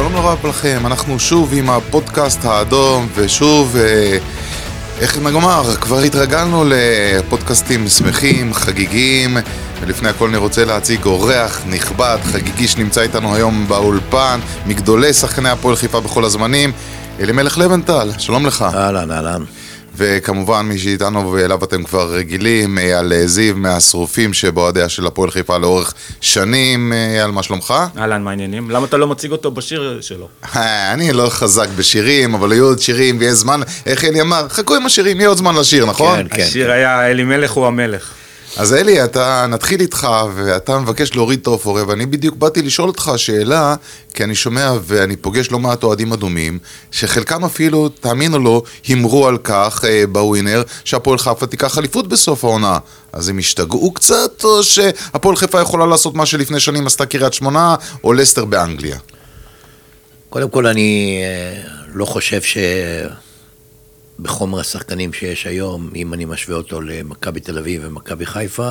שלום רב לכם, אנחנו שוב עם הפודקאסט האדום, ושוב, אה, איך נגמר, כבר התרגלנו לפודקאסטים שמחים, חגיגיים, ולפני הכל אני רוצה להציג אורח נכבד, חגיגי, שנמצא איתנו היום באולפן, מגדולי שחקני הפועל חיפה בכל הזמנים, אלימלך לבנטל, שלום לך. אהלן, אהלן. וכמובן מי שאיתנו ואליו אתם כבר רגילים, אייל זיו מהשרופים שבאוהדיה של הפועל חיפה לאורך שנים. אייל, מה שלומך? אהלן, מה העניינים? למה אתה לא מציג אותו בשיר שלו? אה, אני לא חזק בשירים, אבל היו עוד שירים ויש זמן, איך אלי אמר, חכו עם השירים, יהיה עוד זמן לשיר, נכון? כן, כן. השיר היה אלימלך הוא המלך. אז אלי, אתה, נתחיל איתך, ואתה מבקש להוריד את האופוריה, ואני בדיוק באתי לשאול אותך שאלה, כי אני שומע ואני פוגש לא מעט אוהדים אדומים, שחלקם אפילו, תאמין או לא, הימרו על כך אה, בווינר, שהפועל חיפה תיקח אליפות בסוף העונה. אז הם השתגעו קצת, או שהפועל חיפה יכולה לעשות מה שלפני שנים עשתה קריית שמונה, או לסטר באנגליה? קודם כל, אני אה, לא חושב ש... בחומר השחקנים שיש היום, אם אני משווה אותו למכבי תל אביב ומכבי חיפה,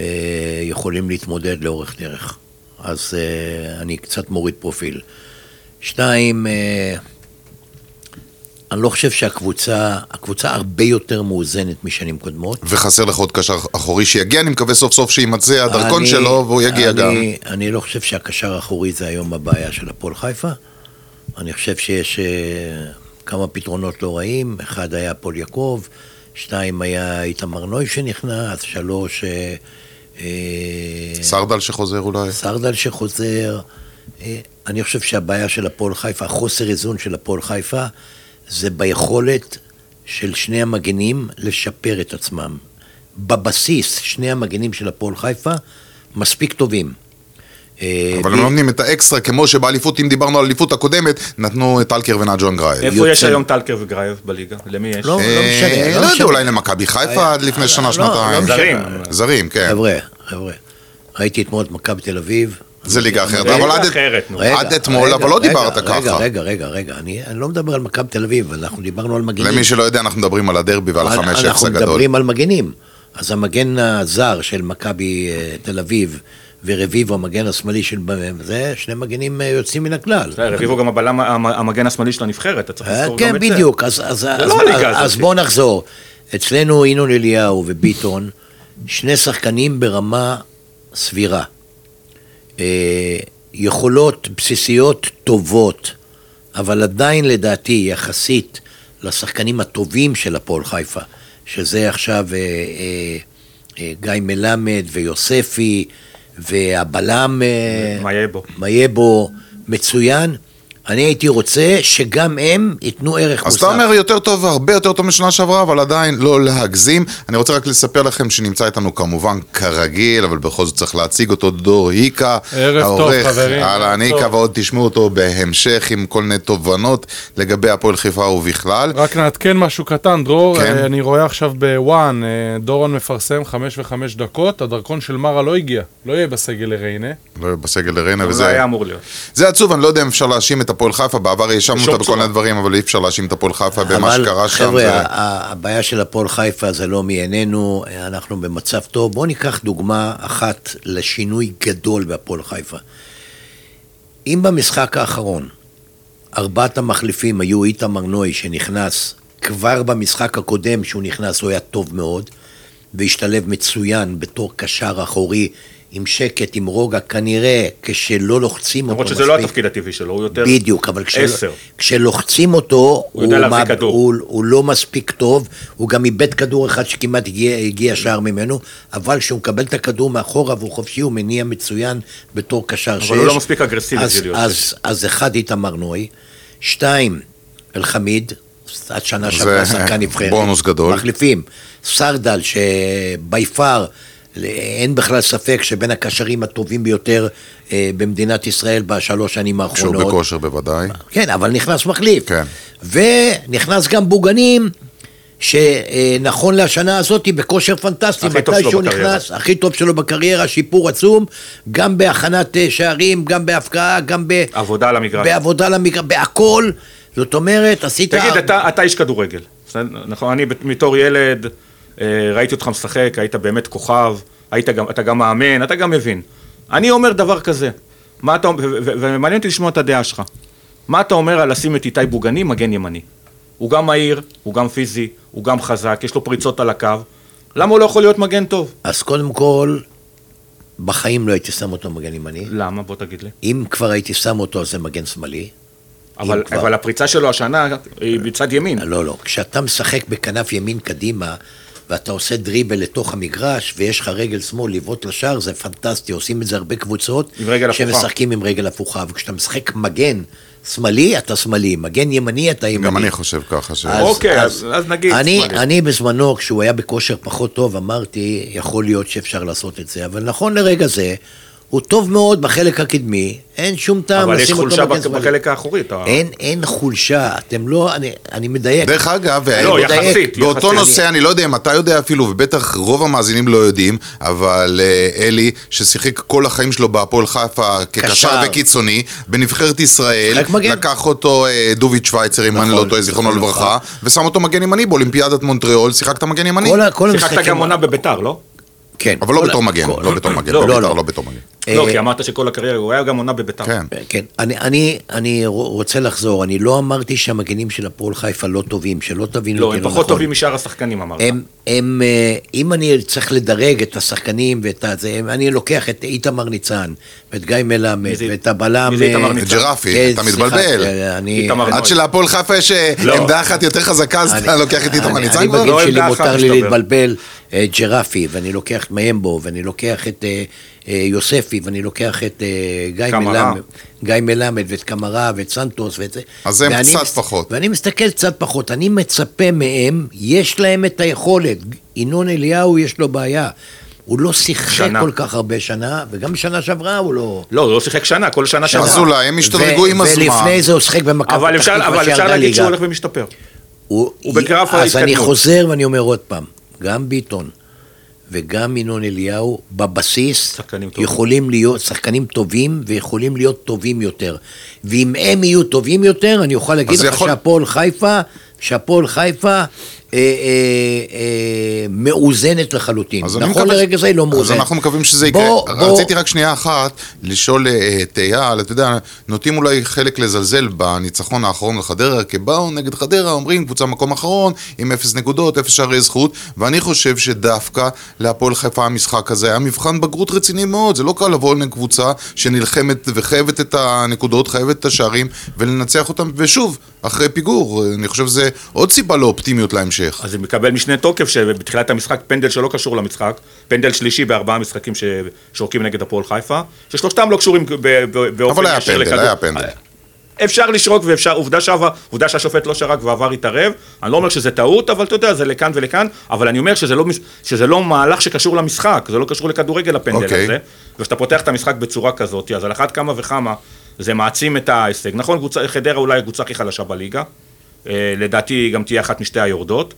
אה, יכולים להתמודד לאורך דרך. אז אה, אני קצת מוריד פרופיל. שתיים, אה, אני לא חושב שהקבוצה, הקבוצה הרבה יותר מאוזנת משנים קודמות. וחסר לך עוד קשר אחורי שיגיע, אני מקווה סוף סוף שימצא הדרכון אני, שלו והוא יגיע אני, גם. אני לא חושב שהקשר האחורי זה היום הבעיה של הפועל חיפה. אני חושב שיש כמה פתרונות לא רעים, אחד היה פול יעקב, שתיים היה איתמר נוי שנכנס, שלוש... אה, אה, סרדל שחוזר אולי? סרדל שחוזר. אה, אני חושב שהבעיה של הפועל חיפה, החוסר איזון של הפועל חיפה, זה ביכולת של שני המגנים לשפר את עצמם. בבסיס, שני המגנים של הפועל חיפה מספיק טובים. אה, אבל הם לא נותנים את האקסטרה, כמו שבאליפות, אם דיברנו על האליפות הקודמת, נתנו טלקר ונג'ון גרייב. איפה יש היום טלקר וגרייב בליגה? למי יש? לא, לא משנה. לא, לא יודע, אולי למכבי חיפה אה, עד לפני שנה, לא, שנתיים. זרים. זרים, כן. חבר'ה, חבר'ה, ראיתי אתמול את מכבי תל אביב. זה ליגה אחרת, אבל עד- אתמול, אבל לא דיברת ככה. רגע, רגע, רגע, רגע, אני לא מדבר על מכבי תל אביב, אנחנו דיברנו על מגנים. למי שלא יודע, אנחנו מדברים על הדרבי ועל החמש אפס אנחנו הגדול. מדברים על מגנים. אז המגן הזר של מכבי אה, תל אביב ורביבו, המגן השמאלי של... זה שני מגנים אה, יוצאים מן הכלל. בסדר, רביבו גם הבלם, המ- המגן השמאלי של הנבחרת, אתה צריך אה, לזכור גם כן, את זה. בדיוק. אז, לא בואו נחזור. אצלנו ינון אליהו וביטון, שני שחקנים ברמה סבירה. אה, יכולות בסיסיות טובות, אבל עדיין לדעתי, יחסית לשחקנים הטובים של הפועל חיפה, שזה עכשיו אה, אה, אה, גיא מלמד ויוספי והבלם... אה, מייבו. מייבו מצוין. אני הייתי רוצה שגם הם ייתנו ערך אז מוסף. אתה אומר יותר טוב, הרבה יותר טוב משנה שעברה, אבל עדיין לא להגזים. אני רוצה רק לספר לכם שנמצא איתנו כמובן כרגיל, אבל בכל זאת צריך להציג אותו, דור היקה. ערב טוב, העורך, חברים. אהלן היקה, טוב. ועוד תשמעו אותו בהמשך עם כל מיני תובנות לגבי הפועל חיפה ובכלל. רק נעדכן משהו קטן, דרור, כן. אה, אני רואה עכשיו בוואן, אה, דורון מפרסם חמש וחמש דקות, הדרכון של מרה לא הגיע, לא יהיה בסגל לריינה. לא בסגל לריינה אבל וזה... זה היה אמור להיות. זה עצוב, אני לא יודע אם אפשר להאשים את הפועל חיפה, בעבר האשמנו אותה בכל. מיני דברים, אבל אי אפשר להאשים את הפועל חיפה במה אבל שקרה שם. חבר'ה, זה- ה- הבעיה של הפועל חיפה זה לא מעינינו, אנחנו במצב טוב. בואו ניקח דוגמה אחת לשינוי גדול בהפועל חיפה. אם במשחק האחרון ארבעת המחליפים היו איתמר נוי שנכנס, כבר במשחק הקודם שהוא נכנס הוא היה טוב מאוד, והשתלב מצוין בתור קשר אחורי עם שקט, עם רוגע, כנראה כשלא לוחצים אותו למרות מספיק. שזה לא התפקיד הטבעי שלו, הוא יותר... בדיוק, אבל כשל... כשלוחצים אותו, הוא יודע מה- כדור. הוא, הוא לא מספיק טוב, הוא גם איבד כדור אחד שכמעט הגיע, הגיע שער ממנו, אבל כשהוא מקבל את הכדור מאחורה והוא חופשי, הוא מניע מצוין בתור קשר שש. הוא לא מספיק אגרסיבי אז, להיות אז, אז אחד איתמר נוי, שתיים, אלחמיד, עד שנה שעברה שחקן נבחרת. בונוס גדול. מחליפים. סרדל, שבי פאר, אין בכלל ספק שבין הקשרים הטובים ביותר אה, במדינת ישראל בשלוש שנים האחרונות. בכושר בוודאי. כן, אבל נכנס מחליף. כן. ונכנס גם בוגנים, שנכון לשנה הזאת בכושר פנטסטי. הכי טוב שלו שהוא בקריירה. נכנס, הכי טוב שלו בקריירה, שיפור עצום, גם בהכנת אה, שערים, גם בהפקעה, גם ב... עבודה על המגרש. בעבודה על המגרש, בהכל. זאת אומרת, עשית... תגיד, אתה, אתה איש כדורגל? נכון? אני בתור ילד, ראיתי אותך משחק, היית באמת כוכב, היית גם, אתה גם מאמן, אתה גם מבין. אני אומר דבר כזה, מה אתה, ומעניין אותי לשמוע את הדעה שלך. מה אתה אומר על לשים את איתי בוגני מגן ימני? הוא גם מהיר, הוא גם פיזי, הוא גם חזק, יש לו פריצות על הקו. למה הוא לא יכול להיות מגן טוב? אז קודם כל, בחיים לא הייתי שם אותו מגן ימני. למה? בוא תגיד לי. אם כבר הייתי שם אותו, זה מגן שמאלי. אבל, כבר. אבל הפריצה שלו השנה היא בצד ימין. לא, לא. כשאתה משחק בכנף ימין קדימה, ואתה עושה דריבל לתוך המגרש, ויש לך רגל שמאל לבעוט לשער, זה פנטסטי. עושים את זה הרבה קבוצות. עם רגל הפוכה. שמשחקים עם רגל הפוכה. וכשאתה משחק מגן שמאלי, אתה שמאלי. מגן ימני, אתה ימני. גם אני חושב ככה. ש... אז- אוקיי, אז- אז נגיד אני, שמאלי. אני בזמנו, כשהוא היה בכושר פחות טוב, אמרתי, יכול להיות שאפשר לעשות את זה, אבל נכון לרגע זה, הוא טוב מאוד בחלק הקדמי, אין שום טעם אבל יש לשים אותו חולשה מגן בח- שמאלי. בחלק האחורי. אתה... אין, אין חולשה, אתם לא, אני, אני מדייק. דרך אגב, לא, אני- יחסית. באותו יחסית. נושא, אני לא יודע אם אתה יודע אפילו, ובטח רוב המאזינים לא יודעים, אבל אה, אלי, ששיחק כל החיים שלו בהפועל חיפה כקשר קשר. וקיצוני, בנבחרת ישראל. לקח אותו אה, דוביץ' שווייצר, אם אני נכון, לא טועה, זיכרונו לברכה, ושם אותו מגן ימני באולימפיאדת מונטריאול, שיחקת מגן ימני. כל, ה- כל שיחקת גם עונה בביתר, לא? כן. אבל לא בתור מגן, לא בתור מגן, לא, בבית"ר לא. לא בתור מגן. לא, אה, כי אמרת שכל הקריירה, הוא היה גם עונה בביתר. כן. כן, אני, אני, אני רוצה לחזור, אני לא אמרתי שהמגנים של הפועל חיפה לא טובים, שלא תבינו לא, אותי הם לא פחות נכון. טובים משאר השחקנים, אמרת. הם, הם, אה, אם אני צריך לדרג את השחקנים ואת הזה, אני לוקח את איתמר ניצן, ואת גיא מלמד, ואת הבלם... מי זה איתמר אה, ניצן? ג'רפי, כן, אתה מתבלבל. עד שלהפועל חיפה יש לא. עמדה אחת יותר חזקה, אז אתה אני- לוקח את איתמר ניצן אני כבר? בגיל לא שלי מותר לי. להתבלבל ג'רפי, ואני לוקח את מיימבו, ואני לוקח את יוספי, ואני לוקח את אה, גיא. מלמד, גיא מלמד, ואת קמרה, ואת סנטוס, ואת זה. אז הם ואני קצת מס- פחות. ואני מסתכל קצת פחות, אני מצפה מהם, יש להם את היכולת. ינון אליהו יש לו בעיה. הוא לא שיחק שנה. כל כך הרבה שנה, וגם בשנה שעברה הוא לא... לא, הוא לא שיחק שנה, כל שנה שעברה. אז אולי הם השתדרגו עם הזמן. ולפני זה הוא שיחק במכבי פתח תקווה אבל אפשר להגיד שהוא. הולך ומשתפר. הוא, הוא בגרף אז אני. חוזר ואני אומר עוד פעם, גם ביטון וגם ינון אליהו בבסיס. יכולים להיות שחקנים טובים ויכולים להיות טובים יותר. ואם הם יהיו טובים יותר, אני אוכל להגיד לך יכול- שהפועל חיפה, שהפועל חיפה מאוזנת לחלוטין. אז אני נכון מקווה- לרגע זה היא לא מאוזנת. אז אנחנו מקווים שזה יקרה. רציתי רק שנייה אחת לשאול אה, את אייל, אתה יודע, נוטים אולי חלק לזלזל בניצחון האחרון לחדרה, כי באו נגד חדרה, אומרים קבוצה מקום אחרון, עם אפס נקודות, אפס שערי זכות, ואני חושב שדווקא להפועל חיפה המשחק הזה היה מבחן בגרות רציני מאוד, זה לא קל לבוא לקבוצה שנלחמת וחייבת את הנקודות, חייבת את השערים, ולנצח אותם, ושוב, אחרי פיגור, אני חושב שזה עוד סיבה לאופטימיות להמשך. אז זה מקבל משנה תוקף שבתחילת המשחק פנדל שלא קשור למשחק, פנדל שלישי בארבעה משחקים ששורקים נגד הפועל חיפה, ששלושתם לא קשורים ב- ב- באופן אבל היה ישיר פנדל, לכדור. היה פנדל. אפשר לשרוק ואפשר, עובדה שעבר, עובדה שהשופט לא שרק ועבר התערב, אני לא אומר שזה טעות, אבל אתה יודע, זה לכאן ולכאן, אבל אני אומר שזה לא, שזה לא מהלך שקשור למשחק, זה לא קשור לכדורגל הפנדל אוקיי. הזה, וכשאתה פותח את המשחק בצורה כזאת, אז על אחת כמה וכמה זה מעצים את ההישג. נכון, חדרה אולי הקבוצה הכי חלשה בליגה, לדעתי היא גם תהיה אחת משתי היורדות,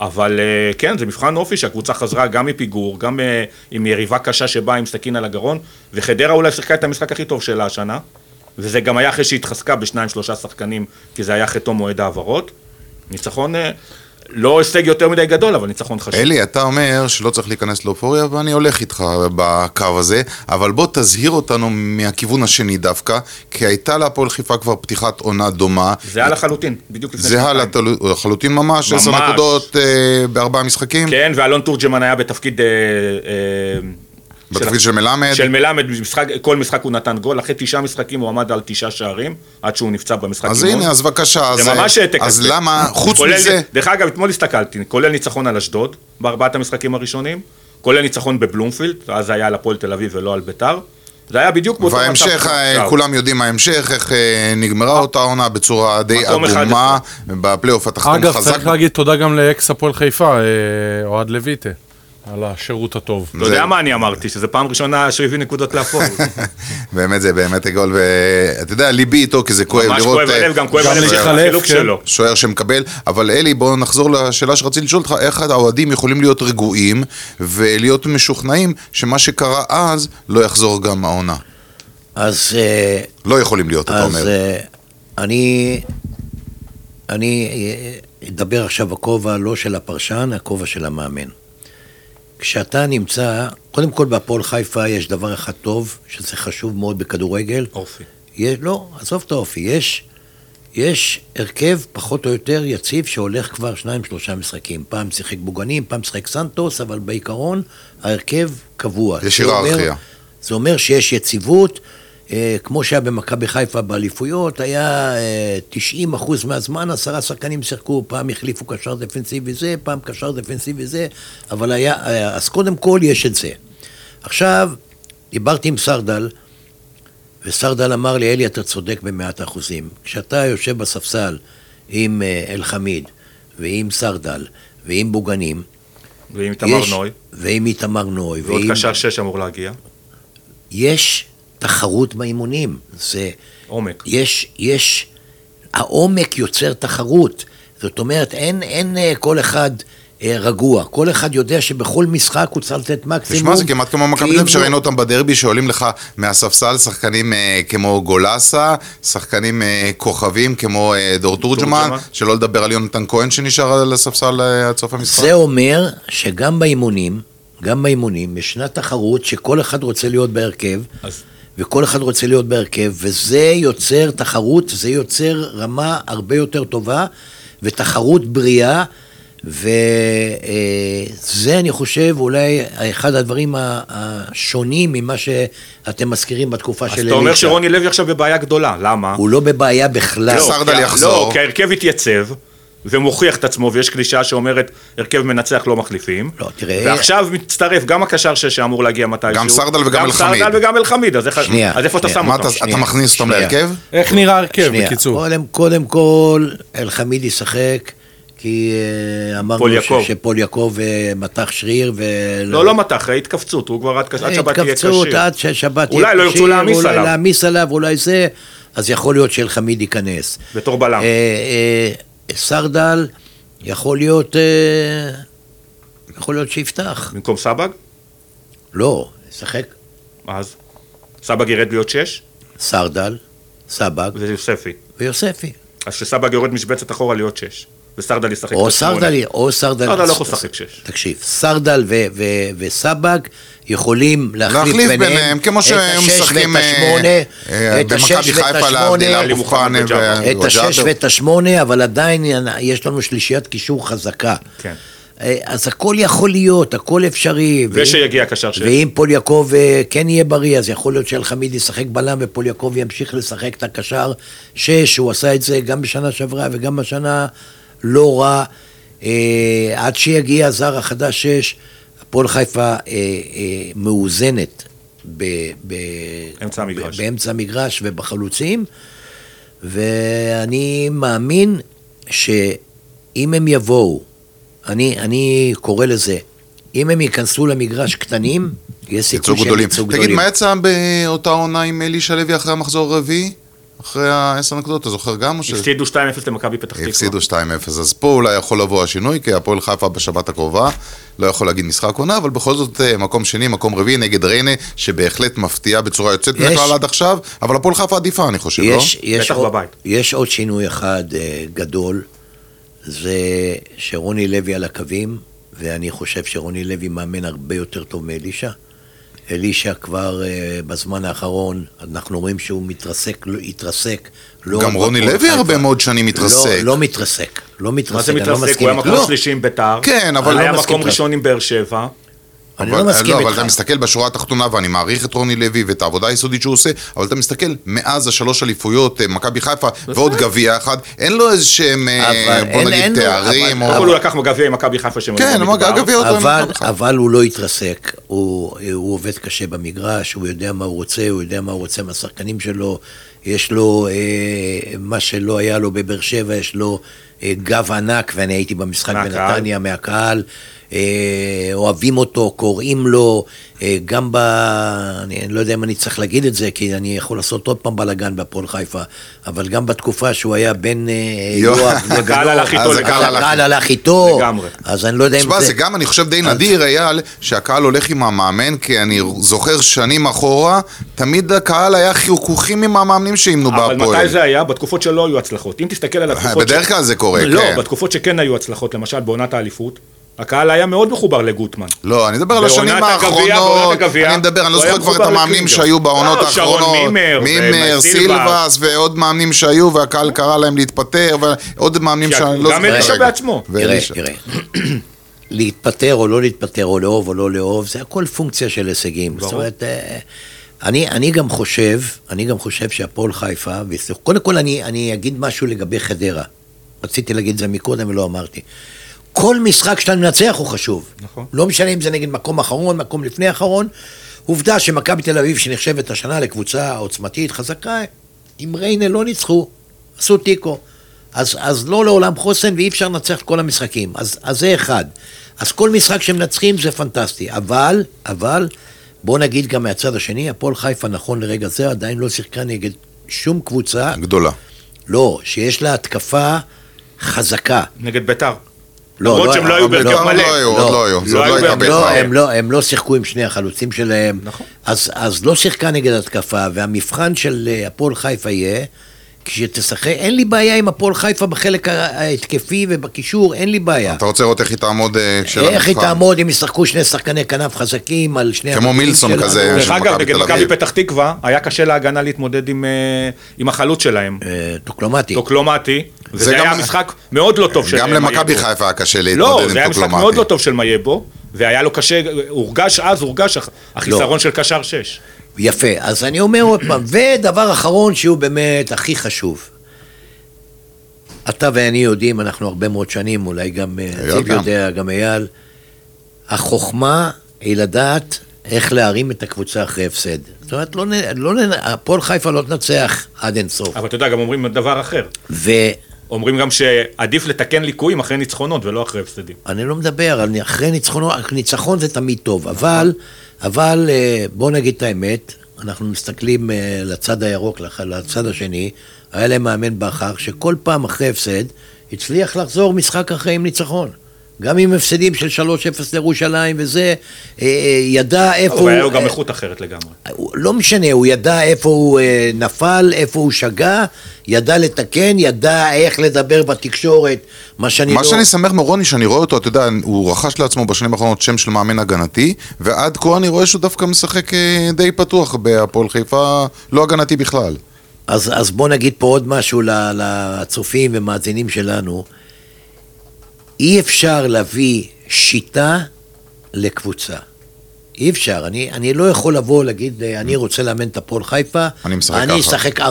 אבל אה, כן, זה מבחן אופי שהקבוצה חזרה גם מפיגור, גם אה, עם יריבה קשה שבאה עם סכין על הגרון, וחדרה אולי שיחקה את המשחק הכי טוב שלה השנה, וזה גם היה אחרי שהתחזקה בשניים שלושה שחקנים, כי זה היה אחרי תום מועד העברות. ניצחון, אה, לא הישג יותר מדי גדול, אבל ניצחון חשוב. אלי, אתה אומר שלא צריך להיכנס לאופוריה, ואני הולך איתך בקו הזה, אבל בוא תזהיר אותנו מהכיוון השני דווקא, כי הייתה להפועל חיפה כבר פתיחת עונה דומה. זה היה לחלוטין, בדיוק לפני זהה לחלוטין ממש, עשר. נקודות אה, בארבעה משחקים, כן, ואלון תורג'מן היה בתפקיד... אה, אה, בתפקיד של מלמד. של מלמד, משחק, כל משחק הוא נתן גול, אחרי תשעה משחקים הוא עמד על תשעה שערים, עד שהוא נפצע במשחק אז אימון. הנה, אז בבקשה, זה אז, ממש העתק. אז. למה, חוץ כולל- מזה, דרך אגב, אתמול הסתכלתי, כולל ניצחון על אשדוד, בארבעת המשחקים הראשונים, כולל ניצחון בבלומפילד, אז זה היה על הפועל תל אביב ולא על ביתר. זה היה בדיוק באותו וההמשך, אה. כולם יודעים ההמשך, איך אה, נגמרה אותה עונה בצורה די עגומה, בפלייאוף התחתון אגב, חזק. צריך להגיד תודה גם לאקס הפועל חיפה, אה, אוהד לויטה, על השירות הטוב. אתה יודע מה אני אמרתי, שזה פעם ראשונה שהוא הביא נקודות להפועל. באמת, זה באמת גול, ואתה יודע, ליבי איתו, כי זה כואב ממש לראות... כואב אה, הלב, גם כואב הלב להתחלף, מהחילוק כן. שלו. שוער שמקבל, אבל אלי, בואו נחזור לשאלה שרציתי לשאול אותך, איך האוהדים יכולים להיות רגועים ולהיות משוכנעים שמה שקרה אז לא יחזור גם העונה. אז... אה, לא יכולים להיות, אתה אז אומר. אה, אני, אני אדבר עכשיו בכובע לא של הפרשן, הכובע של המאמן. כשאתה נמצא, קודם כל בהפועל חיפה יש דבר אחד טוב, שזה חשוב מאוד בכדורגל. אופי. יש, לא, עזוב את האופי, יש, יש הרכב פחות או יותר יציב שהולך כבר שניים שלושה משחקים. פעם שיחק בוגנים, פעם שיחק סנטוס, אבל בעיקרון ההרכב קבוע. יש היררכיה. זה אומר שיש יציבות, כמו שהיה במכבי חיפה באליפויות, היה אה, 90 אחוז מהזמן, עשרה שחקנים שיחקו, פעם החליפו קשר דפנסיבי זה, פעם קשר דפנסיבי זה, אבל היה, היה, אז קודם כל יש את זה. עכשיו, דיברתי עם סרדל, וסרדל אמר לי, אלי, אתה צודק במאת אחוזים. כשאתה יושב בספסל עם אה, אלחמיד, ועם סרדל, ועם בוגנים, ועם איתמר נוי, ועם איתמר נוי, ועוד ועם- קשר שש אמור להגיע. יש תחרות באימונים. זה, עומק. יש, יש, העומק יוצר תחרות. זאת אומרת, אין, אין אה, כל אחד אה, רגוע. כל אחד יודע שבכל משחק הוא צריך לתת מקסימום. תשמע, זה כמעט כמו מכבי תל אביב כאילו- שראינו אותם בדרבי, שעולים לך מהספסל שחקנים אה, כמו גולסה, שחקנים אה, כוכבים כמו אה, דור תורג'מן, תורג'מן. שלא לדבר על יונתן כהן שנשאר על הספסל אה, עד סוף המשחק. זה אומר שגם באימונים, גם באימונים, ישנה תחרות שכל אחד רוצה להיות בהרכב, אז וכל אחד רוצה להיות בהרכב, וזה יוצר תחרות, זה יוצר רמה הרבה יותר טובה, ותחרות בריאה, וזה אני חושב אולי אחד הדברים השונים ממה שאתם מזכירים בתקופה אז של אתה אומר אלישע. שרוני לוי עכשיו בבעיה גדולה, למה? הוא לא בבעיה בכלל. לא, סרדל יחזור. לא, כי ההרכב התייצב, ומוכיח את עצמו, ויש קלישאה שאומרת, הרכב מנצח לא מחליפים. לא, תראה- ועכשיו מצטרף גם הקשר שש שאמור להגיע מתישהו. גם סרדל וגם אלחמיד. גם סרדל וגם אלחמיד, אז איך שנייה, אז איפה אתה שנייה. שם מה אותם? אתה- אתה שנייה, מכניס אותם. להרכב? איך נראה הרכב, שנייה, בקיצור? קודם, קודם כל, אלחמיד ישחק, כי אה, אמרנו שפול יעקב אה, מתח שריר ו... לא, לא מתח, התכווצות, הוא כבר עד שבת יהיה התכווצות כשיר. עד ששבת אולי לא ירצו להעמיס אולי עליו. להעמיס עליו, אולי זה, אז יכול להיות שאלחמיד ייכנס. בתור בלם. סרדל, יכול להיות, אה, יכול להיות שיפתח. במקום סבג? לא, ישחק אז? סבג ירד להיות שש, סרדל, סבג וזה יוספי. ויוספי. אז שסבג יורד משבצת אחורה להיות שש. וסרדל ישחק או. סרדל, או סרדל. סרדל לא יכול לשחק שש. תקשיב, סרדל ו- ו- וסבג יכולים להחליף ביניהם. כמו את השש משחקים ואת השמונה, אה, את השש במכבי ואת חיפה השמונה, להבדיל. את השש ואת השמונה, אבל עדיין יש לנו שלישיית קישור חזקה. כן. אה, אז הכל יכול להיות, הכל אפשרי. ושיגיע קשר שש. ואם פול יעקב אה, כן יהיה בריא, אז יכול להיות שאלחמיד ישחק בלם ופול יעקב ימשיך לשחק את הקשר שש, הוא עשה את זה גם בשנה שעברה וגם בשנה לא רע. אה, עד שיגיע הזר החדש שש, הפועל חיפה אה, אה, מאוזנת ב, ב, אמצע המגרש. ב, באמצע המגרש ובחלוצים, ואני מאמין שאם הם יבואו, אני, אני קורא לזה, אם הם ייכנסו למגרש קטנים, יש סיכוי שהם גדולים. יצאו תגיד, גדולים. מה יצא באותה עונה עם אלישע לוי אחרי המחזור הרביעי? אחרי העשר נקודות, אתה זוכר גם? או ש- הפסידו 2-0 למכבי פתח תקווה. הפסידו 2-0, אז פה אולי יכול לבוא השינוי, כי הפועל חיפה בשבת הקרובה, לא יכול להגיד משחק עונה, אבל בכל זאת אה, מקום שני, מקום רביעי נגד ריינה, שבהחלט מפתיע בצורה יוצאת מן יש- הכלל עד עכשיו, אבל הפועל חיפה עדיפה, אני חושב, לא? יש, יש, בטח עוד, בבית. יש עוד שינוי אחד אה, גדול, זה שרוני לוי על הקווים, ואני חושב שרוני לוי מאמן הרבה יותר טוב מאלישע. אלישע כבר אה, בזמן האחרון, אנחנו רואים שהוא מתרסק, לא, התרסק. לא גם רוני לוי. הרבה מאוד שנים מתרסק. לא, לא מתרסק, לא מתרסק, מה זה לא מתרסק? הוא היה. מקום לא. שלישי עם ביתר. כן, אבל היה לא מסכים מקום איתך. ראשון עם באר שבע. אני אבל, לא מסכים לא, אבל איתך. אתה מסתכל בשורה התחתונה, ואני מעריך את רוני לוי ואת העבודה היסודית שהוא עושה, אבל אתה מסתכל, מאז השלוש אליפויות, אה, מכבי חיפה, ועוד גביע אחד, אין לו איזה שהם, אה, אבל בוא אין- נגיד, אין תארים, אבל- או... אבל הוא לקח גביע עם מכבי חיפה שהם כן. הגביע אותו עם אבל, מכבי חיפה. אבל הוא לא התרסק, הוא, הוא עובד קשה במגרש, הוא יודע מה הוא רוצה, הוא יודע מה הוא רוצה מהשחקנים שלו, יש לו אה, מה שלא היה לו בבאר שבע, יש לו אה, גב ענק, ואני הייתי במשחק מהקהל. בנתניה, מהקהל, אה, אוהבים אותו, קוראים לו, אה, גם ב... אני, אני לא יודע אם אני צריך להגיד את זה, כי אני יכול לעשות עוד פעם בלאגן בהפועל חיפה, אבל גם בתקופה שהוא היה בין אה, יואב, יואב הקהל הלך איתו אז. הקהל הלך איתו, לגמרי. אז אני לא יודע אם תשמע, זה גם, אני חושב, די נדיר, אייל, שהקהל הולך עם המאמן, כי אני זוכר שנים אחורה, תמיד הקהל היה חיכוכים עם המאמנים שאימנו אבל בהפועל. מתי זה היה? בתקופות שלא היו הצלחות. אם תסתכל על התקופות... בדרך כלל זה קורה, לא, כן. בתקופות שכן היו הצלחות, למשל בעונת האליפות, הקהל היה מאוד מחובר לגוטמן. לא, אני מדבר על השנים האחרונות, אני מדבר, אני לא זוכר כבר את המאמנים. שהיו בעונות לא, שרון האחרונות, מימר, סילבס, ועוד מאמנים שהיו, והקהל קרא להם להתפטר, ועוד מאמנים שאני לא גם זוכר אלישע כרגע. בעצמו. תראה. תראה. להתפטר או לא להתפטר, או לאהוב או לא לאהוב, זה הכל פונקציה של הישגים. ברור. זאת אומרת, אה, אני, אני גם חושב, אני גם חושב שהפועל חיפה, ויסלחו- קודם כל אני, אני אגיד משהו לגבי חדרה. רציתי להגיד את זה מקודם ולא אמרתי. כל משחק שאתה מנצח הוא חשוב. נכון. לא משנה אם זה נגד מקום אחרון, מקום לפני אחרון. עובדה שמכבי תל אביב, שנחשבת השנה לקבוצה עוצמתית, חזקה, עם ריינה לא ניצחו, עשו תיקו. אז, אז לא לעולם חוסן ואי אפשר לנצח את כל המשחקים. אז, אז זה אחד. אז כל משחק שמנצחים זה פנטסטי. אבל, אבל, בוא נגיד גם מהצד השני, הפועל חיפה נכון לרגע זה עדיין לא שיחקה נגד שום קבוצה, גדולה. לא, שיש לה התקפה חזקה. נגד ביתר. לא, למרות לא, שהם לא היו אבל בהרכב בית"ר מלא. לא היו, עוד לא היו, זה לא עוד לא הייתה לא, בית"ר. הם לא, הם לא שיחקו עם שני החלוצים שלהם. נכון. אז, אז לא שיחקה נגד התקפה, והמבחן של אה, הפועל חיפה יהיה, כשתשחק, אין לי בעיה עם הפועל חיפה בחלק ההתקפי ובקישור, אין לי בעיה. אתה רוצה לראות איך היא תעמוד אה, של איך היא? תעמוד אם ישחקו שני שחקני כנף חזקים על שני... כמו מילסון? כזה. דרך אגב, נגד תל מכבי. פתח תקווה, היה קשה להגנה להתמודד עם, אה, עם החלוץ שלהם, אה, טוקלומטי. טוקלומטי, זה וזה היה גם- משחק מאוד לא טוב של גם מייבו. למכבי חיפה היה קשה לא, להתמודד זה היה עם משחק מאוד טוקלומטי. לא טוב של מייבו, והיה לו קשה, הורגש אז, הורגש הח- החיסרון של קשר 6. יפה, אז אני אומר עוד פעם, ודבר אחרון שהוא באמת הכי חשוב. אתה ואני יודעים, אנחנו הרבה מאוד שנים, אולי גם אה, אייל זיו גם. יודע, גם אייל, החוכמה היא לדעת איך להרים את הקבוצה אחרי הפסד. זאת אומרת, לא, לא, הפועל חיפה לא תנצח עד אינסוף. אבל אתה יודע, גם אומרים דבר אחר. אומרים גם שעדיף לתקן ליקויים אחרי ניצחונות ולא אחרי הפסדים. לא מדבר, על אחרי ניצחונות, ניצחון זה תמיד טוב, אבל, אבל אה, בוא נגיד את האמת, אנחנו מסתכלים אה, לצד הירוק, לצד השני, היה להם מאמן בכר שכל פעם אחרי הפסד הצליח לחזור משחק אחרי עם ניצחון. גם עם הפסדים של 3-0 לירושלים וזה, אה, אה, ידע איפה אבל היה לו הוא... גם אה, איכות אחרת לגמרי. הוא- לא משנה, הוא ידע איפה הוא נפל, איפה הוא שגה, ידע לתקן, ידע איך לדבר בתקשורת, מה שאני מה לא... שאני שמח מרוני, שאני רואה אותו, אתה יודע, הוא רכש לעצמו בשנים האחרונות שם של מאמן הגנתי, ועד כה אני רואה שהוא דווקא משחק די פתוח בהפועל חיפה, לא הגנתי בכלל. אז, אז בוא נגיד פה עוד משהו ל- לצופים ומאזינים שלנו. אי אפשר להביא שיטה לקבוצה. אי אפשר. אני, אני לא יכול לבוא להגיד, אה, אני רוצה לאמן את הפועל חיפה, אני משחק אני. אשחק 4-4-2.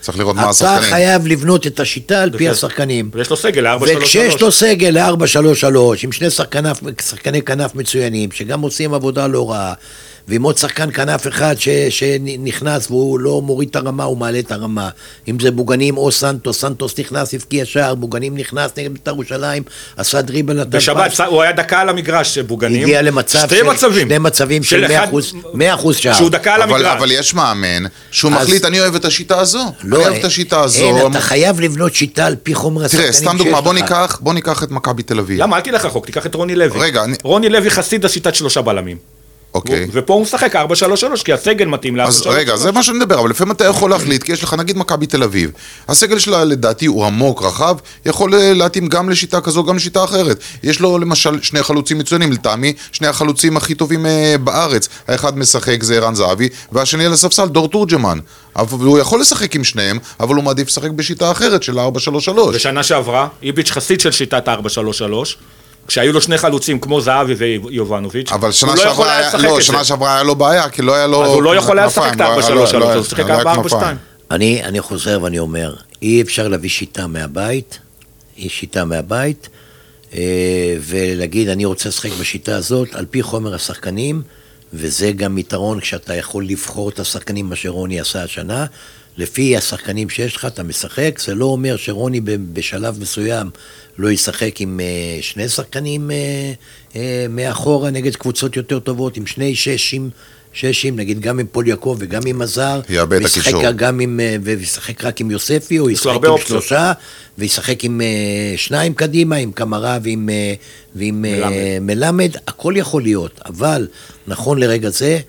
צריך לראות מה אתה השחקנים. חייב לבנות את השיטה על פי לפי- השחקנים. ויש לו סגל ל-4-3-3. וכשיש לו סגל ל-4-3-3, עם שני שחקני, שחקני כנף מצוינים, שגם עושים עבודה לא רעה, ועם עוד שחקן כנף אחד ש, שנכנס והוא לא מוריד את הרמה, הוא מעלה את הרמה. אם זה בוגנים או סנטוס, סנטוס נכנס, הבקיע שער, בוגנים נכנס נגד בית"ר ירושלים, עשה דריבל נתן בשבת, פס, הוא היה דקה על המגרש, בוגנים. הגיע למצב שתי של, מצבים. שני מצבים של אחד- 100%, 100% שער. שהוא דקה על המגרש. אבל יש מאמן שהוא אז- מחליט, אני אוהב את השיטה הזו. אני אוהב את השיטה הזו. אין, אתה חייב לבנות שיטה על פי חומר השחקנים תראה, שיש סתם דוגמה, בוא לך. ניקח, בוא ניקח את מכבי תל אביב. למה? אל תלך רחוק, תיקח את רוני לוי. רגע, אני- רוני לוי חסיד השיטת שלושה בלמים. אוקיי. הוא- ופה הוא משחק 4-3-3, כי הסגל מתאים ל-4-3-3. אז רגע, זה מה שאני מדבר, אבל לפעמים אתה יכול להחליט, כי יש לך נגיד מכבי תל אביב. הסגל שלה לדעתי הוא עמוק, רחב, יכול אה, להתאים גם לשיטה כזו, גם לשיטה אחרת. יש לו למשל שני חלוצים מצוינים, לטעמי, שני החלוצים הכי טובים אה, בארץ. האחד משחק זה ערן זהבי, והשני על הספסל דור תורג'מן. אבל הוא יכול לשחק עם שניהם, אבל הוא מעדיף לשחק בשיטה אחרת של 4-3-3. בשנה שעברה, איביץ' חסיד של שיטת 4-3-3, כשהיו לו שני חלוצים כמו זהבי ויובנוביץ', אבל שנה הוא לא יכול שעברה, היה לשחק לא, את שנה זה. שעברה היה לו בעיה, כי לא היה לו... אז הוא לא יכול היה לשחק את לא היה- לא- 4-3-3, לא- הוא שיחק לא היה 4-4-2. כנפיים. אני, אני חוזר ואני אומר, אי אפשר להביא שיטה מהבית, אי שיטה מהבית, אה, ולהגיד, אני רוצה לשחק בשיטה הזאת, על פי חומר השחקנים, וזה גם יתרון כשאתה יכול לבחור את השחקנים, מה שרוני עשה השנה. לפי השחקנים שיש לך, אתה משחק, זה לא אומר שרוני בשלב מסוים לא ישחק עם אה, שני שחקנים אה, אה, מאחורה נגד קבוצות יותר טובות, עם שני ששים, ששים, נגיד גם עם פול יעקב וגם עם את וישחק. גם עם, וישחק רק עם יוספי, או ישחק עם אופציות. שלושה, וישחק עם אה, שניים קדימה, עם קמרה ועם, אה, ועם מלמד. מלמד, הכל יכול להיות, אבל נכון לרגע זה,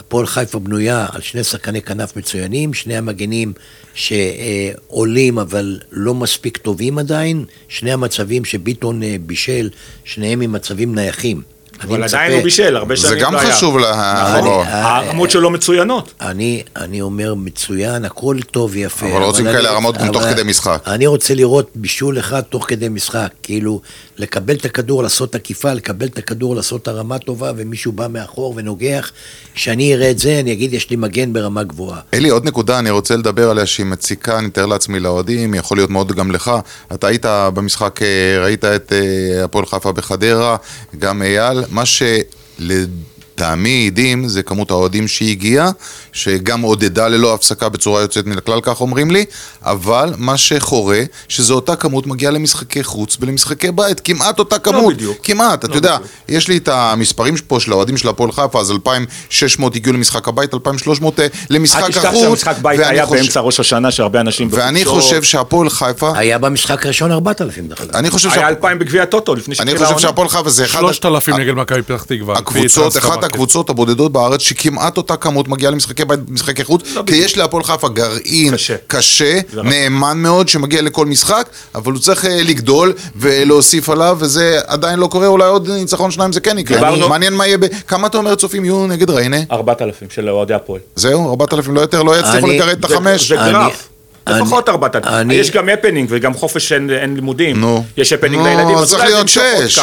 הפועל חיפה בנויה על שני שחקני כנף מצוינים, שני המגנים שעולים אבל לא מספיק טובים עדיין, שני המצבים שביטון אה, בישל, שניהם עם מצבים נייחים. אבל עדיין הוא בישל, הרבה זה שנים גם לא היה. חשוב ל... לא. הרמות שלו מצוינות. אני, אני אומר מצוין, הכל טוב ויפה. אבל רוצים אני- כאלה רמות גם תוך כדי משחק. אני רוצה לראות בישול אחד תוך כדי משחק. כאילו, לקבל את הכדור, לעשות עקיפה, לקבל את הכדור, לעשות הרמה טובה, ומישהו בא מאחור ונוגח. כשאני אראה את זה, אני אגיד, יש לי מגן ברמה גבוהה. אלי, עוד נקודה, אני רוצה לדבר עליה שהיא מציקה, אני מתאר לעצמי לאוהדים, יכול להיות מאוד גם לך. אתה היית במשחק, אה, ראית את אה, הפועל חיפה בחדרה, גם אייל, מה שלטעמי עדים זה כמות האוהדים שהגיעה, שגם עודדה ללא הפסקה בצורה יוצאת מן הכלל, כך אומרים לי, אבל מה שחורה, שזו אותה כמות מגיעה למשחקי חוץ ולמשחקי בית, כמעט אותה כמות. בדיוק. כמעט, אתה לא יודע, בדיוק. יש לי את המספרים פה של האוהדים של הפועל חיפה, אז 2,600 הגיעו למשחק הבית, 2,300 למשחק אל החוץ. תשכח שהמשחק בית ואני היה חושב- באמצע ראש השנה, שהרבה אנשים... ואני בחופשות. חושב שהפועל חיפה, היה במשחק הראשון 4,000 דרך אגב. אני חושב היה שה- אלפיים בגביע הטוטו לפני אני שהתחילה חושב העונה. שהפועל חיפה זה אחד... שלושת אלפים ה- נגד מכבי פתח תקווה. הקבוצות, אחת. הקבוצות הבודדות בארץ שכמעט אותה כמות מגיעה למשחקי בית, משחקי חוץ, לא כי. יש להפועל חיפה גרעין קשה. קשה, ורק. נאמן מאוד, שמגיע לכל משחק, אבל הוא צריך אה, לגדול ולהוסיף עליו, וזה עדיין לא קורה, אולי עוד ניצחון שניים זה כן יקרה. דיברנו- מעניין מה יהיה, ב- כמה אתה אומר צופים יהיו נגד ריינה? ארבעת אלפים של אוהדי הפועל. זהו, 4,000 לא יותר, לא יצליחו אני- לקראת את זה- החמש. זה אני- גרף. אני- לפחות ארבעת אלפים. אני- יש גם הפנינג וגם חופש אין לימודים. נו. יש הפנינג נו, לילדים, אז אז צריך להיות שש.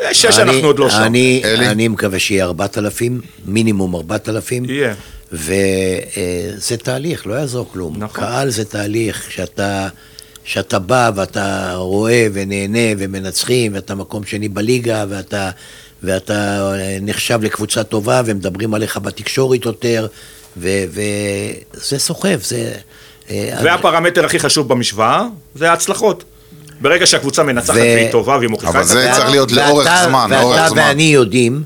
אה, שש אני- אנחנו עוד לא שם. אני, אלי? אני מקווה שיהיה 4,000, מינימום 4,000. יהיה. וזה תהליך, לא יעזור כלום. נכון. קהל זה תהליך שאתה, שאתה בא ואתה רואה ונהנה ומנצחים, ואתה מקום שני בליגה, ואתה, ואתה נחשב לקבוצה טובה, ומדברים עליך בתקשורת יותר, ו- וזה סוחב, זה... אה, והפרמטר הכי חשוב במשוואה זה ההצלחות. ברגע שהקבוצה מנצחת ו- והיא טובה והיא מוכיחה אבל את זה עצמה, צריך להיות ואתה- לאורך זמן, ואתה לאורך זמן. ואני יודעים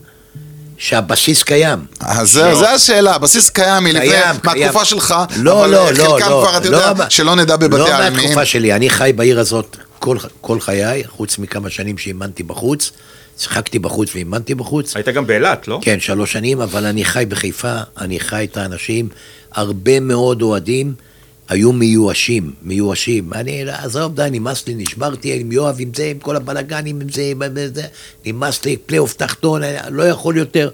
שהבסיס קיים. אז זה, זה השאלה, הבסיס קיים מלפני, מהתקופה. שלך, לא, אבל לא, חלקם לא, כבר, לא, אתה יודע, לא, שלא נדע בבתי לא העלמין. מהתקופה שלי, אני חי בעיר הזאת כל, כל חיי, חוץ מכמה שנים שאימנתי בחוץ. שיחקתי בחוץ ואימנתי בחוץ. היית גם באילת, לא? כן, שלוש שנים, אבל אני חי בחיפה, אני חי את האנשים. הרבה מאוד אוהדים היו מיואשים, מיואשים. אני, עזוב, די, נמאס לי, נשברתי עם יואב, עם זה, עם כל הבלאגנים, עם זה, עם זה, נמאס לי, פלייאוף תחתון, אני לא יכול יותר.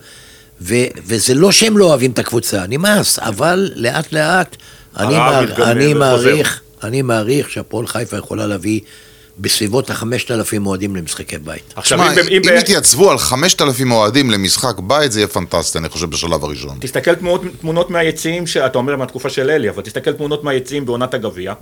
ו, וזה לא שהם לא אוהבים את הקבוצה, נמאס, אבל לאט לאט, אני, מער, אני. מעריך, אני מעריך שהפועל חיפה יכולה להביא בסביבות החמשת אלפים אוהדים למשחקי בית. עכשיו, אם- אם אם ב- יתייצבו על 5,000 אוהדים למשחק בית, זה יהיה פנטסטי, אני חושב, בשלב הראשון. תסתכל תמונות, תמונות מהיציעים, שאתה אומר מהתקופה של אלי, אבל תסתכל תמונות מהיציעים בעונת הגביע.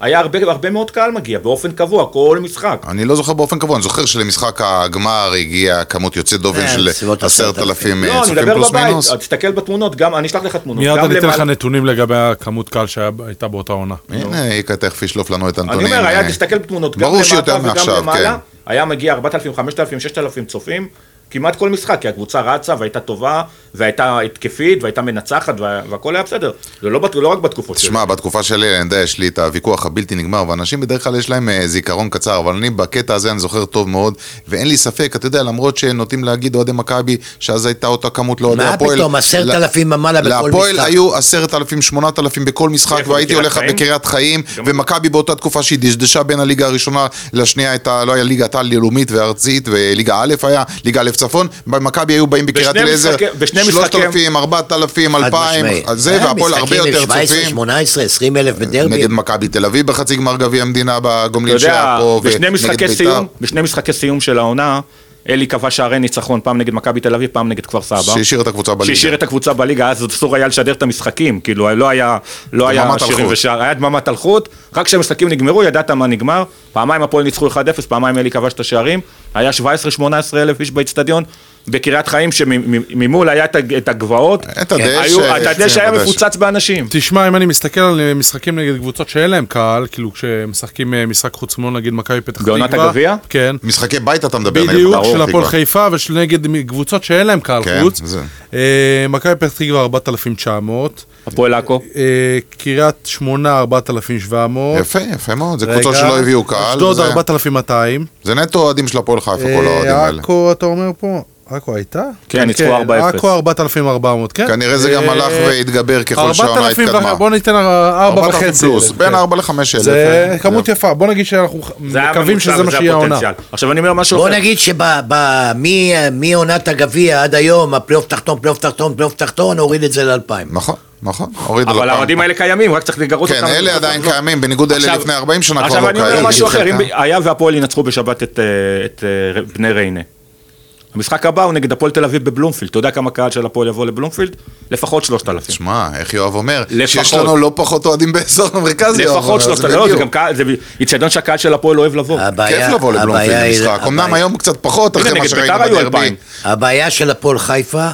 היה הרבה, הרבה מאוד קהל מגיע, באופן קבוע, כל משחק. אני לא זוכר באופן קבוע, אני זוכר שלמשחק הגמר הגיע כמות יוצאת דופן אה, של בסביבות 10,000 לא, אני צופים מדבר פלוס בבית, מינוס. תסתכל בתמונות, גם, אני אשלח לך תמונות. מיד גם אני אתן לך נתונים לגבי הכמות קהל שהייתה באותה עונה. הנה, איקה תכף ישלוף לנו את אני הנתונים. אומר, היה, אה, תסתכל בתמונות, גם למטה וגם מעכשיו, למעלה, כן. היה מגיע 4,000, 5,000, 6,000 צופים, כמעט כל משחק, כי הקבוצה רצה והייתה טובה, והייתה התקפית, והייתה מנצחת, וה- והכל היה בסדר. זה לא, בת- לא רק בתקופות שלי. תשמע, בתקופה שלי, אני יודע, יש לי את הוויכוח הבלתי נגמר, ואנשים בדרך כלל יש להם אה, זיכרון קצר, אבל אני בקטע הזה אני זוכר טוב מאוד, ואין לי ספק, אתה יודע, למרות שנוטים להגיד אוהדי מכבי, שאז הייתה אותה כמות לאוהדי מה הפועל. פתאום, 10,000 ומעלה בכל להפועל משחק. היו עשרת אלפים, שמונת אלפים בכל משחק, והייתי הולך חיים? בקריית חיים, ומכבי באותה תקופה שהיא דשדשה בין הליגה הראשונה לשנייה, הייתה, לא היה ליגת וארצית, וליגה א' היה, ליגה א' צפון, במכבי היו באים בקריית אליעזר, משחקי- בשני שלושת משחקים- אלפים, ארבעת אלפים, חד אלפיים, משמעי. אז זה, היה והפועל הרבה משחקים יותר 17, צופים. 18, 20 אלף בדרבי. נגד מכבי תל אביב בחצי גמר גביע המדינה בגומלין שהיה פה, בשני ונגד משחקי בית"ר. סיום, בשני משחקי סיום של העונה, אלי קבע שערי ניצחון, פעם נגד מכבי תל אביב, פעם נגד כפר סבא. שהשאיר את הקבוצה בליגה. שהשאיר את הקבוצה בליגה, אז אסור היה לשדר את המשחקים, כאילו לא היה, לא היה שירים. ושער, היה דממת אלחוט, רק כשהמשחקים נגמרו ידעת מה נגמר, פעמיים הפועל ניצחו 1-0, פעמיים אלי כבש את השערים, היה 17-18 אלף איש באצטדיון, בקריית חיים שממול היה את הגבעות, את הדשא, היו- את הדשא היה. מפוצץ באנשים. תשמע, אם אני מסתכל על אה, משחקים נגד קבוצות שאין להם קהל, כאילו כשמשחקים אה, משחק חוץ כמו נגיד מכבי פתח תקווה. בעונת הגביע? כן. משחקי בית אתה מדבר נגד בדיוק, ברור, של הפועל חיפה. ושל נגד קבוצות שאין להם קהל כן, חוץ. אה, מכבי פתח תקווה 4,900, הפועל עכו. אה, קריית שמונה 4,700. יפה, יפה מאוד, זה רגע, קבוצות שלא הביאו קהל. אשדוד זה- 4,200. זה נטו אוהדים של הפועל חיפה, כל האוהדים האלה. עכו, אתה אומר פה? עכו הייתה? כן, ניצחו 4-0. עכו 4,400, כן. כנראה זה גם אה, הלך והתגבר ככל שהעונה 4,000 התקדמה. בוא ניתן 4 4,000 וחצי. פלוס, אלף, בין כן. 4 ל-5 אלף. זה כמות יפה, בוא נגיד שאנחנו מקווים שזה מה שיהיה העונה. עכשיו אני אומר משהו בוא אחר. נגיד שמעונת הגביע עד היום, הפלייאוף תחתון, פלייאוף תחתון, פלייאוף תחתון, הוריד את זה לאלפיים. נכון, נכון. הוריד אבל. האוהדים האלה קיימים, רק צריך לגרות אותם. כן, אלה עדיין לא. קיימים, בניגוד לאלה עכשיו- לפני 40 שנה כבר עכשיו לא אני אומר קיימים. משהו אחר. היה והפועל ינצחו בשבת את, אה, אה, בני ריינה. המשחק הבא הוא נגד הפועל תל אביב בבלומפילד. אתה יודע כמה קהל של הפועל יבוא לבלומפילד? לפחות 3,000. שמע, איך יואב אומר, שיש לפחות. לנו לא פחות אוהדים באזור המרכז, יואב, לפחות אז 3,000, לא, זה בדיוק. גם קהל, זה איצטדיון שהקהל של הפועל אוהב לבוא. הבעיה- כיף לבוא לבלומפילד למשחק, אמנם הבעיה- היום קצת פחות, אחרי מה שראינו בית"ר היו בדרבי. 2,000. הבעיה של הפועל חיפה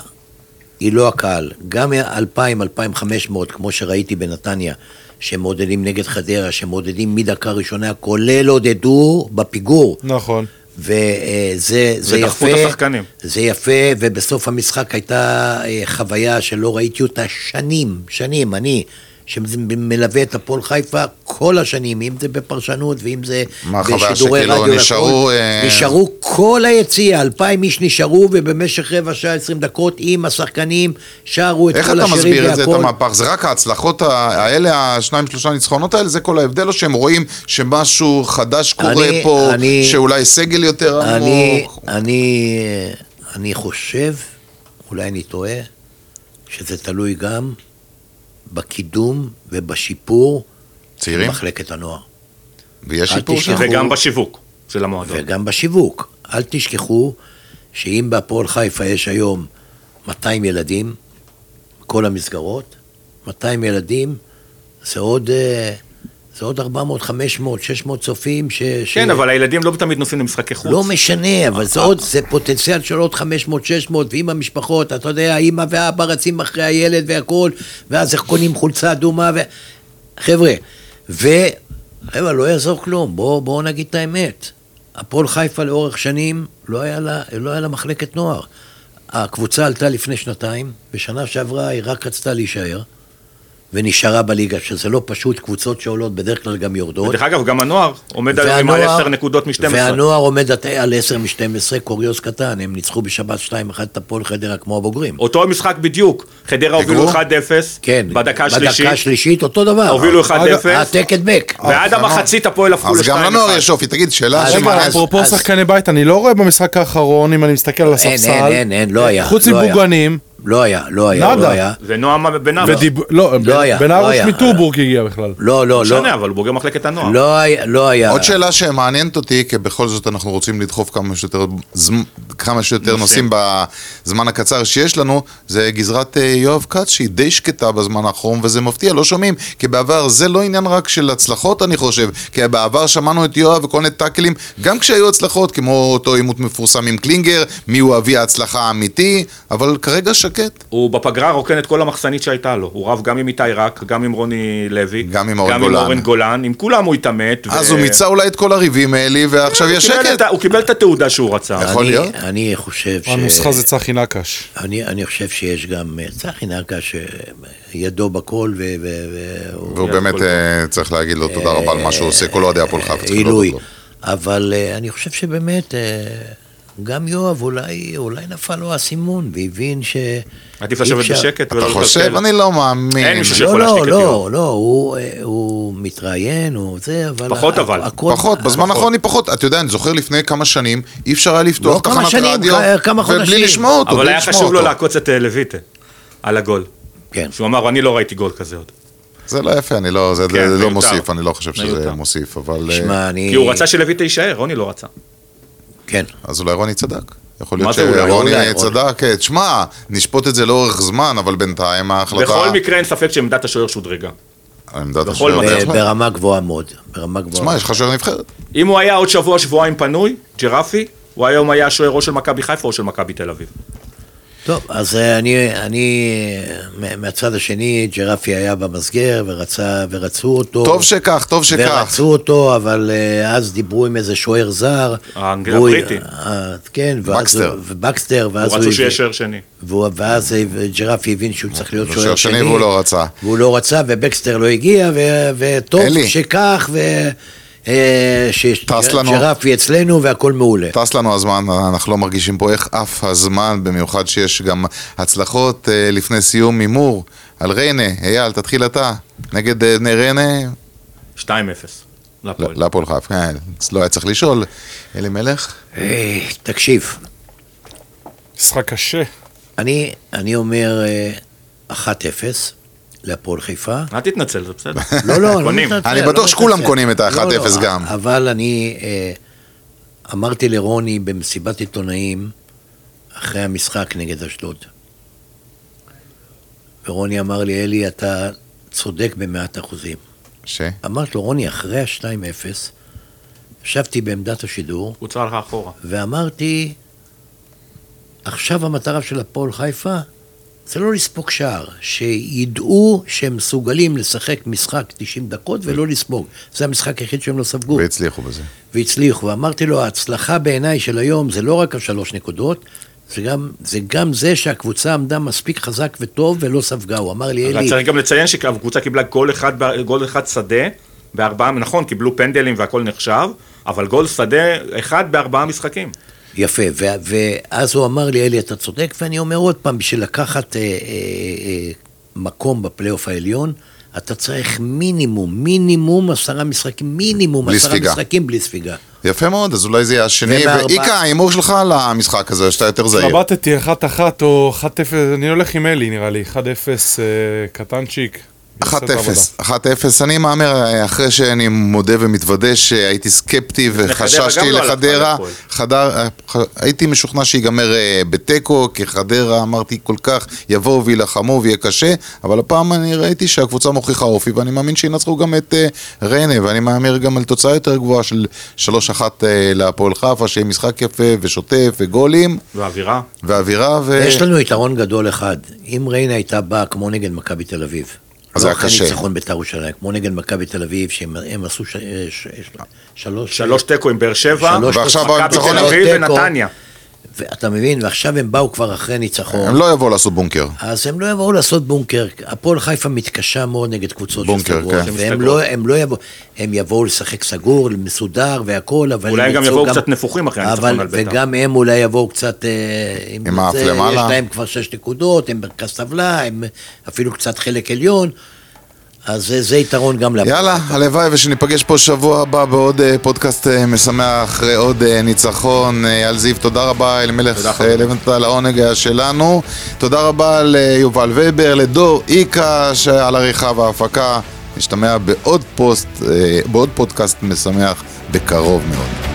היא לא הקהל. גם 2,000, 2,500, כמו שראיתי בנתניה, שמעודדים נגד חדרה, שמעודדים מדקה ראשונה, כולל עודדו בפיגור. נכון. וזה זה ודחפו יפה, את השחקנים. זה יפה, ובסוף המשחק הייתה אה, חוויה שלא ראיתי אותה שנים, שנים, אני, שמלווה את הפועל חיפה כל השנים, אם זה בפרשנות ואם זה בשידורי רדיו, נשארו, והכל. אה, נשארו כל היציע, אלפיים איש נשארו, ובמשך רבע שעה, עשרים דקות, עם השחקנים, שרו את איך כל אתה השירים מסביר את זה, את והכל. המהפך? זה רק ההצלחות האלה, השניים שלושה ניצחונות האלה, זה כל ההבדל, או שהם רואים שמשהו חדש קורה אני- פה, אני- שאולי סגל יותר אני, עמוק? אני, אני חושב, אולי אני טועה, שזה תלוי גם בקידום ובשיפור צעירים? במחלקת הנוער. ויש אל שיפור שם? וגם בשיווק של המועדון. וגם בשיווק. אל תשכחו שאם בהפועל חיפה יש היום 200 ילדים, כל המסגרות, 200 ילדים, זה עוד, אה, זה עוד 400, 500, 600 צופים ש... כן, ש... אבל הילדים לא תמיד נוסעים למשחקי חוץ. לא משנה, אבל זה עוד, זה פוטנציאל של עוד 500, 600, ועם המשפחות, אתה יודע, האמא והאבא רצים אחרי הילד והכל, ואז איך קונים חולצה אדומה, ו... חבר'ה, ו... חבר'ה, לא יעזור כלום, בואו בוא נגיד את האמת. הפועל חיפה לאורך שנים, לא היה, לה, לא היה לה מחלקת נוער. הקבוצה עלתה לפני שנתיים, בשנה שעברה היא רק רצתה להישאר, ונשארה בליגה, שזה לא פשוט, קבוצות שעולות בדרך כלל גם יורדות. ודרך אגב, גם הנוער עומד היום על 10 נקודות מ-12. והנוער עומד על 10 מ-12, קוריוז קטן, הם ניצחו בשבת 2-1 את הפועל חדרה כמו הבוגרים. אותו המשחק בדיוק. חדרה? הובילו 1-0, כן, בדקה השלישית, בדקה השלישית אותו דבר. הובילו 1-0, העתק הדבק. ועד המחצית הפועל הפכו אז גם לנוער ל-2-1. יש אופי, תגיד, שאלה רגע, אפרופו שחקני בית, אני לא רואה במשחק האחרון, אם אני מסתכל על הספסל. אין, אין, אין, לא היה. חוץ לא. מבוגנים, לא היה, לא היה, נאדה. לא היה. ונועם בן אבא. ודיב... לא, לא היה, בן לא ארוש. מטורבורג הגיע בכלל. לא, לא, לא לא. משנה, אבל הוא בוגר מחלקת הנוער. לא היה, לא היה. עוד שאלה שמעניינת אותי, כי בכל זאת אנחנו רוצים לדחוף כמה שיותר. נושאים בזמן הקצר שיש לנו, זה גזרת אה, יואב כץ שהיא די שקטה בזמן האחרון, וזה מפתיע, לא שומעים, כי בעבר זה לא עניין רק של הצלחות אני חושב, כי בעבר שמענו את יואב וכל מיני טאקלים, גם כשהיו הצלחות, כמו אותו עימות מפורסם עם קלינגר, מי הוא אבי ההצלחה האמיתי, אבל כרגע שקט. הוא בפגרה רוקן את כל המחסנית שהייתה לו. הוא רב גם עם איתי רק, גם עם רוני לוי. גם עם אורן גם גולן. עם אורן גולן. עם כולם הוא התעמת. אז ו- הוא מיצה אולי את כל הריבים האלה, ועכשיו יש שקט. הוא קיבל את התעודה שהוא רצה. יכול אני- להיות. אני חושב ש... הנוסחה זה צחי נקש. אני, אני חושב שיש גם אה, צחי נקש שידו בכל ו... והוא באמת אה, צריך להגיד לו תודה רבה על מה שהוא עושה, כל אוהדי הפועל חיפה צריכים עילוי. אבל אה, אני חושב שבאמת, אה, גם יואב, אולי, אולי נפל לו האסימון, והבין ש... עדיף לשבת אפשר- בשקט ולא אתה חושב? אני לא מאמין. אין מישהו לא, שיכול לא, להשתיק את לא, יואב. לא, הוא, אה, הוא מתראיין, הוא זה, אבל... פחות אבל. הכל- פחות, בזמן האחרון היא פחות. אתה יודע, אני זוכר לפני כמה שנים, אי אפשר היה לפתוח לא כמה תחנת שנים, רדיו, כ- כמה ובלי. לשמוע אותו, אבל היה חשוב לו. לעקוץ את אה, לויטה על הגול. כן. שהוא אמר, אני לא ראיתי גול כזה עוד. זה לא יפה, אני לא, זה כן, זה לא. מוסיף, אני לא חושב שזה. מוסיף, אבל... אה, שמע, אני... כי הוא רצה שלויטה יישאר, רוני לא רצה. כן. אז אולי רוני צדק. יכול מה להיות זה אולי? שרוני צדק, אה, תשמע, נשפוט את זה לאורך זמן, אבל בינתיים ההחלטה... בכל מקרה אין ספק שעמדת השוער שודרגה. עמדת השוער בהחלט. ברמה גבוהה מאוד. ברמה גבוהה. תשמע, יש לך שוער נבחרת. אם הוא היה עוד שבוע, שבועיים פנוי, ג'רפי, הוא היום היה שוער או של מכבי חיפה או של מכבי תל אביב. טוב, אז אה, אני, אני, מ- מהצד השני, ג'רפי היה במסגר ורצה, ורצו אותו. טוב שכך, טוב שכך. ורצו אותו, אבל אה, אז דיברו עם איזה שוער זר. האנגל והוא- הבריטי. אה, כן, ואז בקסטר. ואז הוא. רצו שיהיה שוער שני. והוא- ואז אה, ג'רפי הבין שהוא צריך להיות שוער שוער שני שני. והוא לא רצה. והוא לא רצה, ובקסטר לא הגיע, ו- וטוב. שכך, אה, שיש לנו. ג'רפי אצלנו והכל מעולה. טס לנו הזמן, אנחנו לא מרגישים פה איך עף הזמן, במיוחד שיש גם הצלחות אה, לפני סיום הימור על ריינה. אייל, תתחיל אתה. נגד אה, בני ריינה, 2-0. להפועל. להפועל חיפה. כן, לא היה צריך לשאול. אלימלך? אה, תקשיב, משחק קשה. אני, אני אומר אה, 1-0 להפועל חיפה. אל תתנצל, זה בסדר. לא, לא, אני לא. מתנצל. אני לא בטוח שכולם. קונים את לא, 1-0 לא, גם. אבל אני אה, אמרתי לרוני במסיבת עיתונאים אחרי המשחק נגד אשדוד. ורוני אמר לי, אלי, אתה צודק במאת אחוזים. ש? אמרתי לו, רוני, אחרי ה-2-0, ישבתי בעמדת השידור, קבוצה הלכה אחורה. ואמרתי, עכשיו המטרה של הפועל חיפה זה לא לספוג שער, שידעו שהם מסוגלים לשחק משחק 90 דקות ולא לספוג. זה המשחק היחיד שהם לא ספגו. והצליחו בזה. והצליחו. ואמרתי לו, ההצלחה בעיניי של היום זה לא רק השלוש נקודות, זה גם, זה גם זה שהקבוצה עמדה מספיק חזק וטוב ולא ספגה. הוא אמר לי, אלי, צריך גם לציין שהקבוצה קיבלה גול אחד, גול אחד שדה, בארבעה, נכון, קיבלו פנדלים והכל נחשב, אבל גול שדה אחד בארבעה משחקים. יפה, ו- ואז הוא אמר לי, אלי, אתה צודק, ואני אומר עוד פעם, בשביל לקחת אה, אה, אה, מקום בפלייאוף העליון, אתה צריך מינימום, מינימום עשרה משחקים, מינימום עשרה ספיגה. משחקים בלי ספיגה. יפה מאוד, אז אולי זה יהיה השני. ובארבע- ואיקה, ההימור שלך על המשחק הזה, שאתה יותר זהיר. התלבטתי 1-1 או 1-0, אני הולך עם אלי נראה לי, 1-0 אה, קטנצ'יק. יעשה את העבודה. 1-0, 1-0, אני מהמר, אחרי שאני מודה ומתוודה שהייתי סקפטי וחששתי לא לחדרה. חדר, אה, הייתי משוכנע שיגמר אה, בתיקו, כי חדרה אמרתי כל כך, יבואו וילחמו ויהיה קשה, אבל הפעם אני ראיתי שהקבוצה מוכיחה אופי, ואני מאמין שינצחו גם את אה, ריינה, ואני מהמר גם על תוצאה יותר גבוהה של 3-1 אה, להפועל חיפה, שיהיה משחק יפה ושוטף וגולים, והאווירה. ואווירה ו... יש לנו יתרון גדול אחד, אם ריינה הייתה באה כמו נגד מכבי תל אביב, לא היה אחרי קשה. ניצחון בית"ר ירושלים, כמו נגד מכבי תל אביב, שהם הם עשו ש- ש- ש- שלוש... שלוש תיקו עם באר שבע, ועכשיו תיקו. מכבי הניצחון תל אביב. ונתניה. ואתה מבין, ועכשיו הם באו כבר אחרי ניצחון. הם לא יבואו לעשות בונקר. אז הם לא יבואו לעשות בונקר. הפועל חיפה מתקשה מאוד נגד קבוצות בונקר, שסגורות, כן. והם. לא, הם לא יבואו, הם יבואו לשחק סגור, מסודר והכל, אבל אולי הם גם יבואו קצת נפוחים אחרי הניצחון אבל, על בית"ר. וגם הם אולי יבואו קצת, אה, עם האף למעלה. יש להם כבר שש נקודות, הם מרכז טבלה, הם אפילו קצת חלק עליון, אז זה, זה יתרון גם להפועל. יאללה, הלוואי ושניפגש פה שבוע הבא בעוד אה, פודקאסט אה, משמח, אה, עוד אה, ניצחון. אייל זיו, תודה רבה, אלימלך לבנטל, העונג שלנו. תודה רבה ליובל ובר, לדור איקה על העריכה וההפקה. נשתמע בעוד פוסט, בעוד פודקאסט משמח בקרוב מאוד.